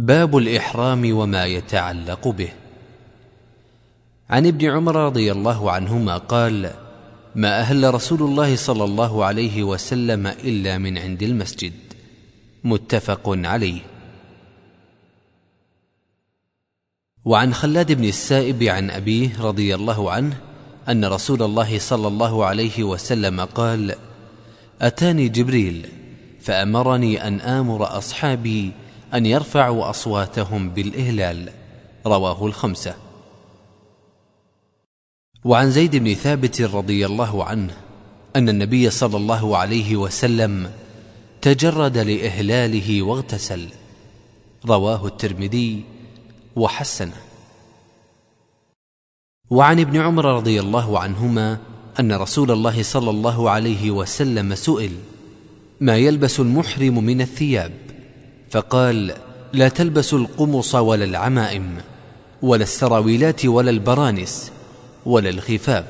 باب الإحرام وما يتعلق به. عن ابن عمر رضي الله عنهما قال ما أهل رسول الله صلى الله عليه وسلم إلا من عند المسجد. متفق عليه. وعن خلاد بن السائب عن أبيه رضي الله عنه أن رسول الله صلى الله عليه وسلم قال أتاني جبريل فأمرني أن آمر أصحابي أن يرفعوا أصواتهم بالإهلال. رواه الخمسة. وعن زيد بن ثابت رضي الله عنه أن النبي صلى الله عليه وسلم تجرد لإهلاله واغتسل. رواه الترمذي وحسنه. وعن ابن عمر رضي الله عنهما أن رسول الله صلى الله عليه وسلم سئل ما يلبس المحرم من الثياب؟ فقال لا تلبسوا القمص ولا العمائم ولا السراويلات ولا البرانس ولا الخفاف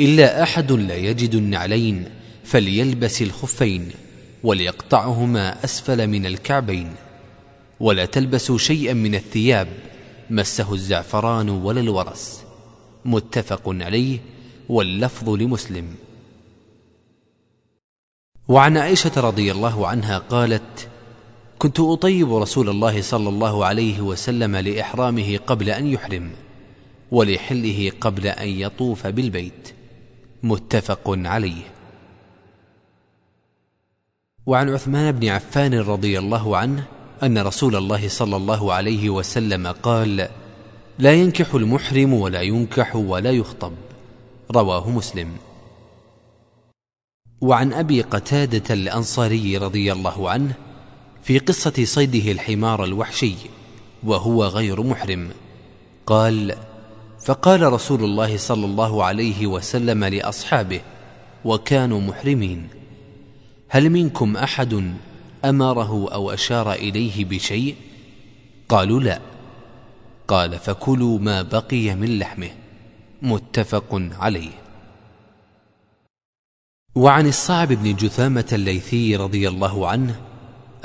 إلا أحد لا يجد النعلين فليلبس الخفين وليقطعهما أسفل من الكعبين ولا تلبسوا شيئا من الثياب مسه الزعفران ولا الورس. متفق عليه واللفظ لمسلم. وعن عائشة رضي الله عنها قالت كنت أطيب رسول الله صلى الله عليه وسلم لإحرامه قبل أن يحرم ولحله قبل أن يطوف بالبيت. متفق عليه. وعن عثمان بن عفان رضي الله عنه أن رسول الله صلى الله عليه وسلم قال لا ينكح المحرم ولا ينكح ولا يخطب رواه مسلم. وعن أبي قتادة الأنصاري رضي الله عنه في قصة صيده الحمار الوحشي وهو غير محرم. قال فقال رسول الله صلى الله عليه وسلم لأصحابه وكانوا محرمين. هل منكم أحد أمره أو أشار إليه بشيء؟ قالوا لا. قال فكلوا ما بقي من لحمه. متفق عليه. وعن الصعب بن جثامة الليثي رضي الله عنه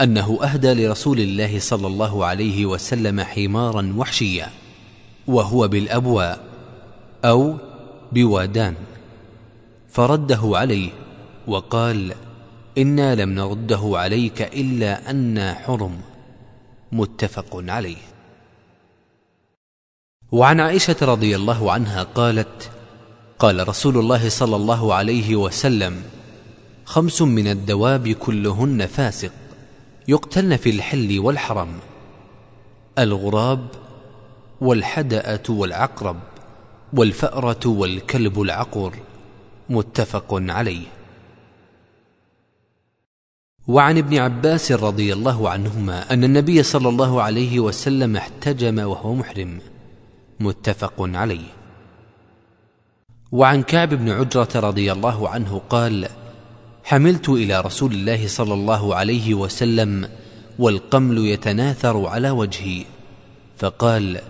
أنه أهدى لرسول الله صلى الله عليه وسلم حمارا وحشيا وهو بالأبواء أو بوادان. فرده عليه وقال إنا لم نرده عليك إلا أنا حرم. متفق عليه. وعن عائشة رضي الله عنها قالت قال رسول الله صلى الله عليه وسلم خمس من الدواب كلهن فاسق يقتلن في الحل والحرم الغراب والحدأة والعقرب والفأرة والكلب العقر متفق عليه. وعن ابن عباس رضي الله عنهما أن النبي صلى الله عليه وسلم احتجم وهو محرم متفق عليه. وعن كعب بن عجرة رضي الله عنه قال حملت إلى رسول الله صلى الله عليه وسلم والقمل يتناثر على وجهي. فقال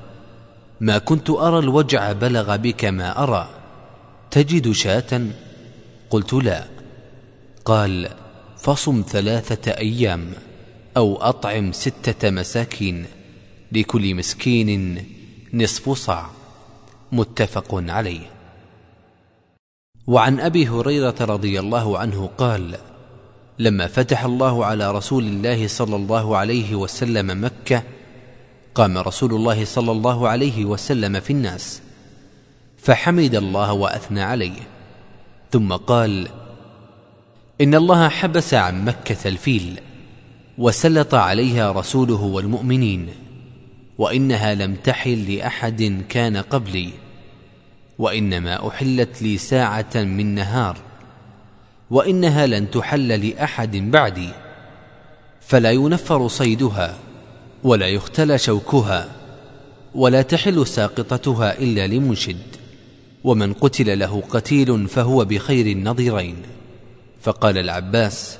ما كنت أرى الوجع بلغ بك ما أرى. تجد شاة؟ قلت لا. قال فصم ثلاثة أيام أو أطعم ستة مساكين لكل مسكين نصف صاع. متفق عليه. وعن أبي هريرة رضي الله عنه قال لما فتح الله على رسول الله صلى الله عليه وسلم مكة قام رسول الله صلى الله عليه وسلم في الناس فحمد الله وأثنى عليه. ثم قال إن الله حبس عن مكة الفيل وسلط عليها رسوله والمؤمنين وإنها لم تحل لأحد كان قبلي. وإنما أحلت لي ساعة من نهار وإنها لن تحل لأحد بعدي فلا ينفر صيدها ولا يختلى شوكها ولا تحل ساقطتها إلا لمنشد ومن قتل له قتيل فهو بخير النظيرين. فقال العباس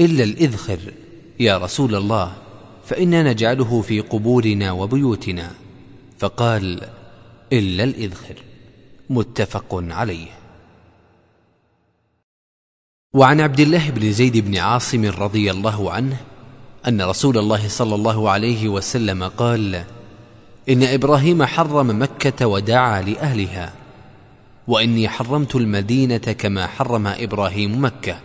إلا الإذخر يا رسول الله فإنا نجعله في قبورنا وبيوتنا. فقال إلا الإذخر. متفق عليه. وعن عبد الله بن زيد بن عاصم رضي الله عنه أن رسول الله صلى الله عليه وسلم قال إن إبراهيم حرم مكة ودعا لأهلها وإني حرمت المدينة كما حرم إبراهيم مكة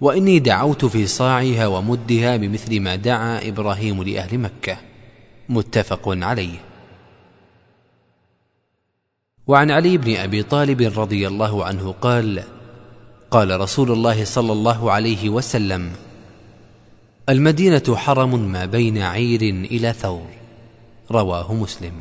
وإني دعوت في صاعها ومدها بمثل ما دعا إبراهيم لأهل مكة. متفق عليه. وعن علي بن أبي طالب رضي الله عنه قال قال رسول الله صلى الله عليه وسلم المدينة حرم ما بين عير إلى ثور. رواه مسلم.